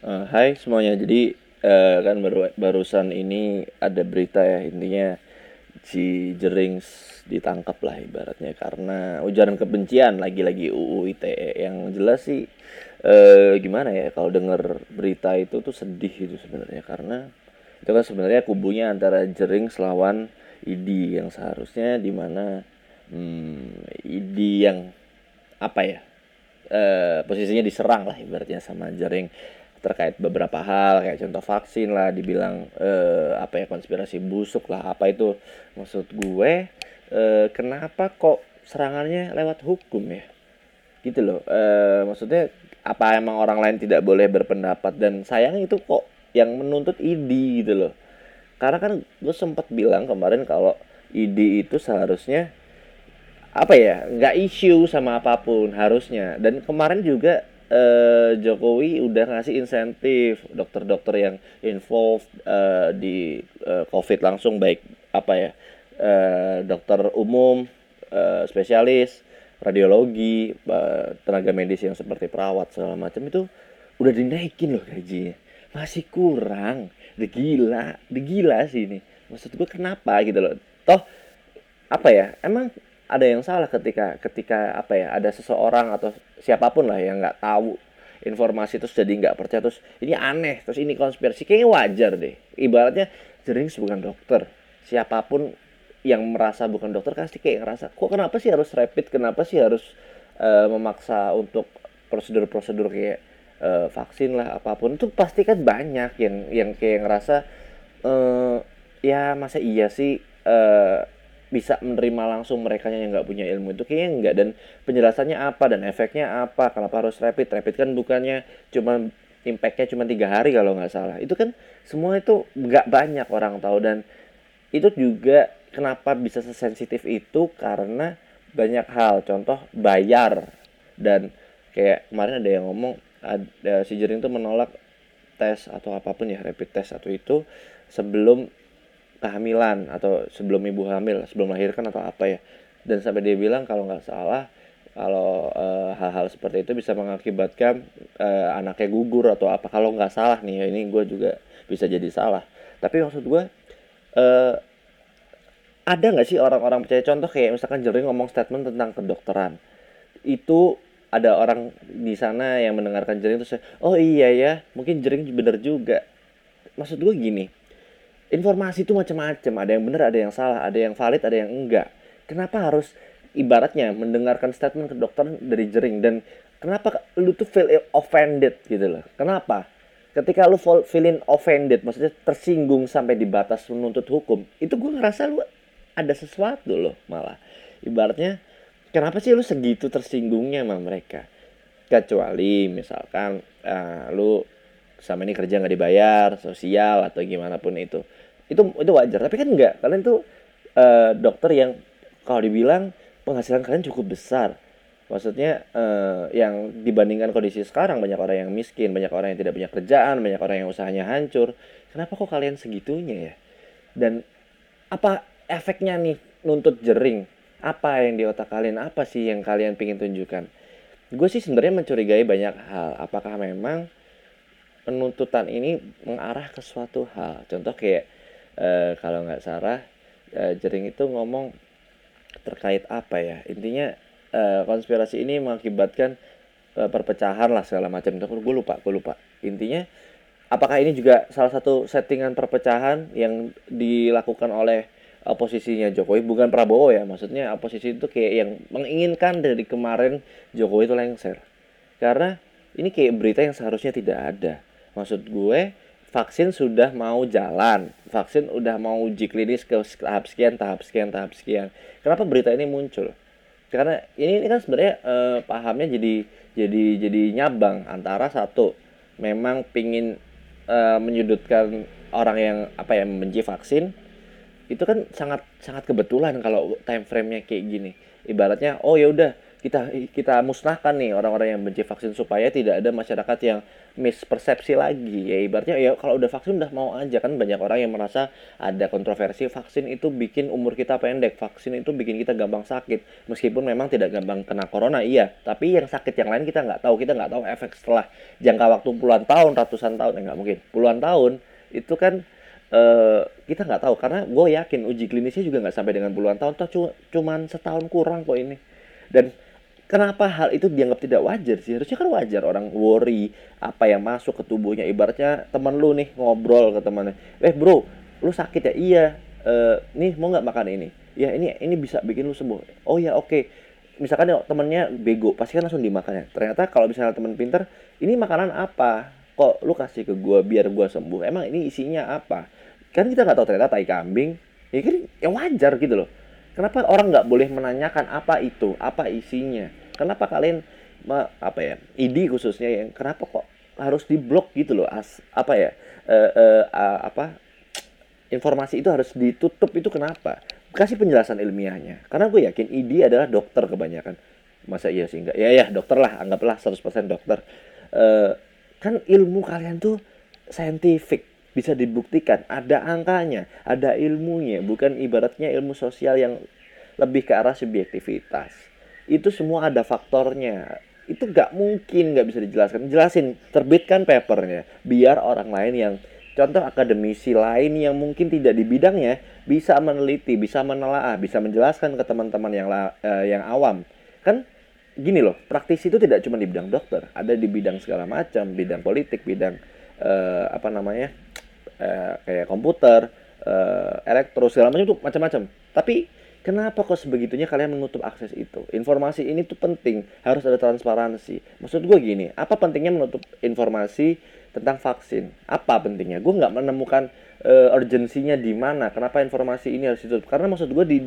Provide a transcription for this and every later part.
Hai semuanya. Jadi eh, kan baru barusan ini ada berita ya intinya si Jering ditangkap lah ibaratnya. Karena ujaran kebencian lagi-lagi UU ITE yang jelas sih eh, gimana ya kalau denger berita itu tuh sedih itu sebenarnya. Karena itu kan sebenarnya kubunya antara Jering selawan ID yang seharusnya di mana hmm, ID yang apa ya eh, posisinya diserang lah ibaratnya sama Jering terkait beberapa hal kayak contoh vaksin lah dibilang eh, apa ya konspirasi busuk lah apa itu maksud gue eh, kenapa kok serangannya lewat hukum ya? Gitu loh eh, maksudnya apa emang orang lain tidak boleh berpendapat dan sayang itu kok yang menuntut ID gitu loh. Karena kan gue sempat bilang kemarin kalau ID itu seharusnya apa ya nggak isu sama apa pun harusnya. Dan kemarin juga eh, Jokowi udah ngasih insentif. Dokter-dokter yang involved eh, di eh, COVID langsung baik apa ya eh, dokter umum eh, spesialis radiologi eh, tenaga medis yang seperti perawat segala macam itu udah dinaikin loh gajinya. Masih kurang. Udah gila. Udah gila sih ini. Maksud gue kenapa gitu loh. Toh apa ya emang ada yang salah ketika ketika apa ya ada seseorang atau siapa pun lah yang nggak tahu informasi terus jadi nggak percaya terus ini aneh terus ini konspirasi kayaknya wajar deh. Ibaratnya Jerings bukan dokter. Siapa pun yang merasa bukan dokter pasti kayak ngerasa kok kenapa sih harus rapid? Kenapa sih harus eh, memaksa untuk prosedur-prosedur kayak eh, vaksin lah apa pun? Itu pasti kan banyak yang yang kayak ngerasa eh ya masa iya sih eh bisa menerima langsung mereka yang nggak punya ilmu itu kayaknya enggak dan penjelasannya apa dan efeknya apa kenapa harus rapid? Rapid kan bukannya cuma impactnya cuma tiga hari kalau nggak salah. Itu kan semua itu nggak banyak orang tahu. Dan itu juga kenapa bisa sesensitif itu karena banyak hal. Contoh bayar. Dan kayak kemarin ada yang ngomong ada si Jering tuh menolak tes atau apa pun ya rapid test atau itu sebelum kehamilan atau sebelum ibu hamil sebelum melahirkan atau apa ya. Dan sampai dia bilang kalau nggak salah kalau eh, hal-hal seperti itu bisa mengakibatkan eh, anaknya gugur atau apa. Kalau nggak salah nih ya ini gue juga bisa jadi salah. Tapi maksud gue eh, ada nggak sih orang-orang percaya? Contoh kayak misalkan Jering ngomong statement tentang kedokteran. Itu ada orang di sana yang mendengarkan Jering terus oh iya ya mungkin Jering bener juga. Maksud gue gini informasi itu macam-macam. Ada yang benar ada yang salah. Ada yang valid ada yang enggak. Kenapa harus ibaratnya mendengarkan statement kedokteran dari jering? Dan kenapa lu tuh feel offended gitu loh? Kenapa? Ketika lu feel- feeling offended maksudnya tersinggung sampai di batas menuntut hukum itu gue ngerasa lu ada sesuatu loh malah. Ibaratnya kenapa sih lu segitu tersinggungnya sama mereka? Kecuali misalkan eh, lu sama ini kerja nggak dibayar sosial atau gimana pun itu. Itu itu wajar. Tapi kan enggak kalian tuh eh, dokter yang kalau dibilang penghasilan kalian cukup besar. Maksudnya eh, yang dibandingkan kondisi sekarang banyak orang yang miskin banyak orang yang tidak punya kerjaan banyak orang yang usahanya hancur. Kenapa kok kalian segitunya ya? Dan apa efeknya nih nuntut jering? Apa yang di otak kalian? Apa sih yang kalian ingin tunjukkan? Gue sih sebenarnya mencurigai banyak hal. Apakah memang penuntutan ini mengarah ke suatu hal. Contoh kayak eh, kalau nggak salah eh, Jering itu ngomong terkait apa ya? Intinya eh, konspirasi ini mengakibatkan eh, perpecahan lah segala macam. Itu gue lupa, gue lupa. Intinya apakah ini juga salah satu settingan perpecahan yang dilakukan oleh oposisinya Jokowi bukan Prabowo ya maksudnya oposisi itu kayak yang menginginkan dari kemarin Jokowi itu lengser karena ini kayak berita yang seharusnya tidak ada Maksud gue, vaksin sudah mau jalan, vaksin udah mau uji klinis ke tahap sekian, tahap sekian, tahap sekian. Kenapa berita ini muncul? Karena ini, ini kan sebenarnya eh, pahamnya jadi jadi jadi nyabang antara satu memang pingin eh, menyudutkan orang yang apa ya membenci vaksin itu kan sangat sangat kebetulan kalau time frame-nya kayak gini. Ibaratnya oh ya udah kita kita musnahkan nih orang-orang yang benci vaksin supaya tidak ada masyarakat yang mispersepsi lagi. Ya ibaratnya ya kalau udah vaksin udah mau aja. Kan banyak orang yang merasa ada kontroversi vaksin itu bikin umur kita pendek vaksin itu bikin kita gampang sakit. Meskipun memang tidak gampang kena corona iya. Tapi yang sakit yang lain kita nggak tahu kita nggak tahu efek setelah jangka waktu puluhan tahun ratusan tahun enggak eh, mungkin. Puluhan tahun itu kan uh, kita nggak tahu. Karena gue yakin uji klinisnya juga nggak sampai dengan puluhan tahun toh cuman setahun kurang kok ini. Dan kenapa hal itu dianggap tidak wajar sih? Harusnya kan wajar orang worry apa yang masuk ke tubuhnya. Ibaratnya teman lu nih ngobrol ke temannya, eh bro, lu sakit ya? Iya. Uh, nih mau nggak makan ini? Ya ini ini bisa bikin lu sembuh. Oh ya oke. Okay. Misalkan ya, temennya bego, pasti kan langsung dimakan ya. Ternyata kalau misalnya teman pinter, ini makanan apa? Kok lu kasih ke gua biar gua sembuh? Emang ini isinya apa? Kan kita nggak tahu ternyata tai kambing. Ya kan yang wajar gitu loh. Kenapa orang nggak boleh menanyakan apa itu, apa isinya? kenapa kalian apa ya ID khususnya yang kenapa kok harus diblok gitu loh as apa ya uh, uh, uh, apa informasi itu harus ditutup itu kenapa? Kasih penjelasan ilmiahnya. Karena gue yakin ID adalah dokter kebanyakan. Masa iya sih enggak ya ya dokter lah anggaplah 100% dokter. Uh, kan ilmu kalian tuh saintifik bisa dibuktikan. Ada angkanya ada ilmunya bukan ibaratnya ilmu sosial yang lebih ke arah subjektivitas. Itu semua ada faktornya. Itu gak mungkin gak bisa dijelaskan. Jelasin terbitkan papernya. Biar orang lain yang contoh akademisi lain yang mungkin tidak di bidangnya bisa meneliti bisa menelaah bisa menjelaskan ke teman-teman yang uh, yang awam. Kan gini loh praktisi itu tidak cuma di bidang dokter. Ada di bidang segala macam bidang politik bidang uh, apa namanya uh, kayak komputer uh, elektro segala macam itu macam-macam tapi Kenapa kok sebegitunya kalian menutup akses itu? Informasi ini tuh penting, harus ada transparansi. Maksud gue gini, apa pentingnya menutup informasi tentang vaksin? Apa pentingnya? Gue nggak menemukan uh, urgensinya di mana. Kenapa informasi ini harus ditutup? Karena maksud gue di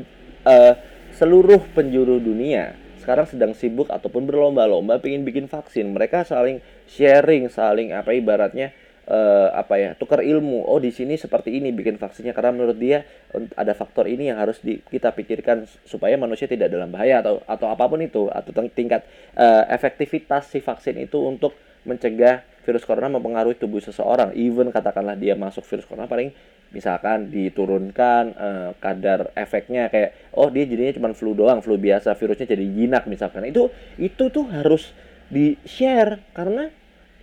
uh, seluruh penjuru dunia sekarang sedang sibuk ataupun berlomba-lomba ingin bikin vaksin. Mereka saling sharing, saling apa ibaratnya uh, apa ya tukar ilmu. Oh di sini seperti ini bikin vaksinnya karena menurut dia ada faktor ini yang harus di, kita pikirkan supaya manusia tidak dalam bahaya atau atau apa pun itu atau tingkat uh, efektivitas si vaksin itu untuk mencegah virus corona mempengaruhi tubuh seseorang. Even katakanlah dia masuk virus corona paling misalkan diturunkan uh, kadar efeknya kayak oh dia jadinya cuma flu doang flu biasa virusnya jadi jinak misalkan. Itu itu tuh harus di share karena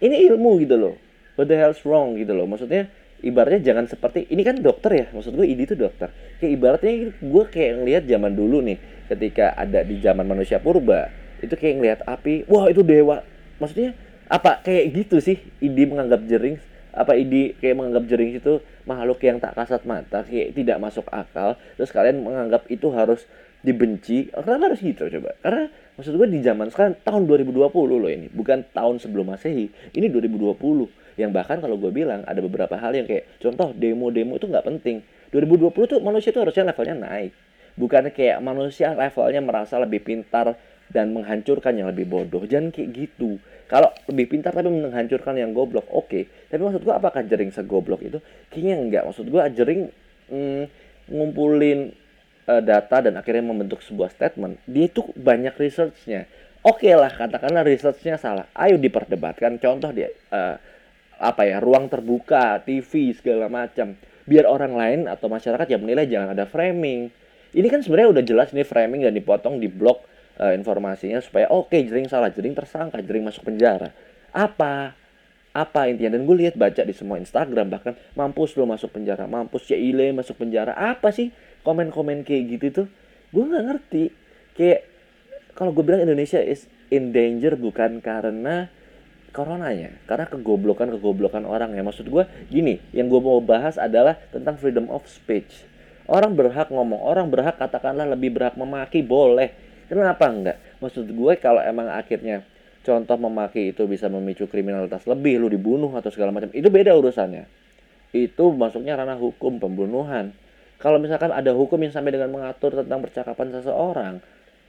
ini ilmu gitu loh what the hell's wrong gitu loh. Maksudnya ibaratnya jangan seperti ini kan dokter ya maksud gue ini tuh dokter. Kayak ibaratnya gue kayak ngelihat zaman dulu nih ketika ada di zaman manusia purba itu kayak ngelihat api wah itu dewa. Maksudnya apa kayak gitu sih Idi menganggap jering? Apa Idi kayak menganggap jering itu makhluk yang tak kasat mata kayak tidak masuk akal terus kalian menganggap itu harus dibenci? Karena harus gitu coba? Karena maksud gue di zaman sekarang tahun 2020 loh ini bukan tahun sebelum masehi ini 2020 yang bahkan kalau gue bilang ada beberapa hal yang kayak contoh demo-demo itu nggak penting. 2020 tuh manusia tuh harusnya levelnya naik. Bukan kayak manusia levelnya merasa lebih pintar dan menghancurkan yang lebih bodoh. Jangan kayak gitu. Kalau lebih pintar tapi menghancurkan yang goblok oke. Okay. tapi maksud gue apakah jering segoblok itu? Kayaknya enggak maksud gue jering mm, ngumpulin uh, data dan akhirnya membentuk sebuah statement. Dia itu banyak researchnya. Oke okay lah katakanlah researchnya salah. Ayo diperdebatkan. Contoh dia uh, apa ya ruang terbuka TV segala macam. Biar orang lain atau masyarakat yang menilai jangan ada framing. Ini kan sebenarnya udah jelas ini framing dan dipotong di blok uh, informasinya supaya oke okay, jering salah jering tersangka jering masuk penjara. Apa? Apa intinya? Dan gue lihat baca di semua Instagram bahkan mampus lo masuk penjara mampus ya ile masuk penjara. Apa sih komen-komen kayak gitu tuh? Gue nggak ngerti. Kayak kalau gue bilang Indonesia is in danger bukan karena coronanya karena kegoblokan kegoblokan orang ya. Maksud gue gini yang gue mau bahas adalah tentang freedom of speech. Orang berhak ngomong orang berhak katakanlah lebih berhak memaki boleh. Kenapa enggak? Maksud gue kalau emang akhirnya contoh memaki itu bisa memicu kriminalitas lebih lu dibunuh atau segala macam itu beda urusannya. Itu masuknya ranah hukum pembunuhan. Kalau misalkan ada hukum yang sampai dengan mengatur tentang percakapan seseorang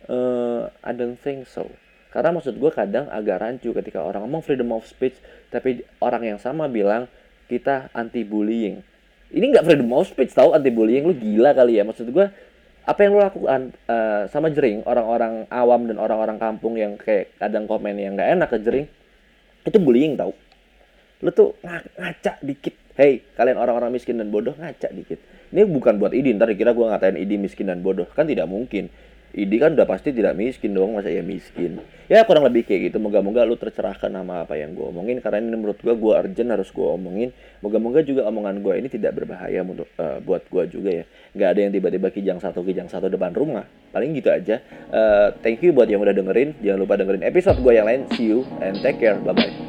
uh, I don't think so karena maksud gue kadang agak rancu ketika orang ngomong freedom of speech, tapi orang yang sama bilang kita anti bullying. Ini nggak freedom of speech tahu anti bullying lu gila kali ya. Maksud gue apa yang lo lakukan uh, sama jering orang-orang awam dan orang-orang kampung yang kayak kadang komen yang nggak enak ke jering itu bullying tau lo tuh ngaca dikit. Hey kalian orang-orang miskin dan bodoh ngaca dikit. Ini bukan buat idi ntar dikira gue ngatain idi miskin dan bodoh. Kan tidak mungkin Idi kan udah pasti tidak miskin dong masa ya miskin? Ya kurang lebih kayak gitu. Moga-moga lu tercerahkan sama apa yang gue omongin karena ini menurut gue gue urgent harus gue omongin. Moga-moga juga omongan gue ini tidak berbahaya untuk uh, buat gue juga ya. Nggak ada yang tiba-tiba kijang satu kijang satu depan rumah. Paling gitu aja. Uh, thank you buat yang udah dengerin. Jangan lupa dengerin episode gue yang lain. See you and take care. Bye bye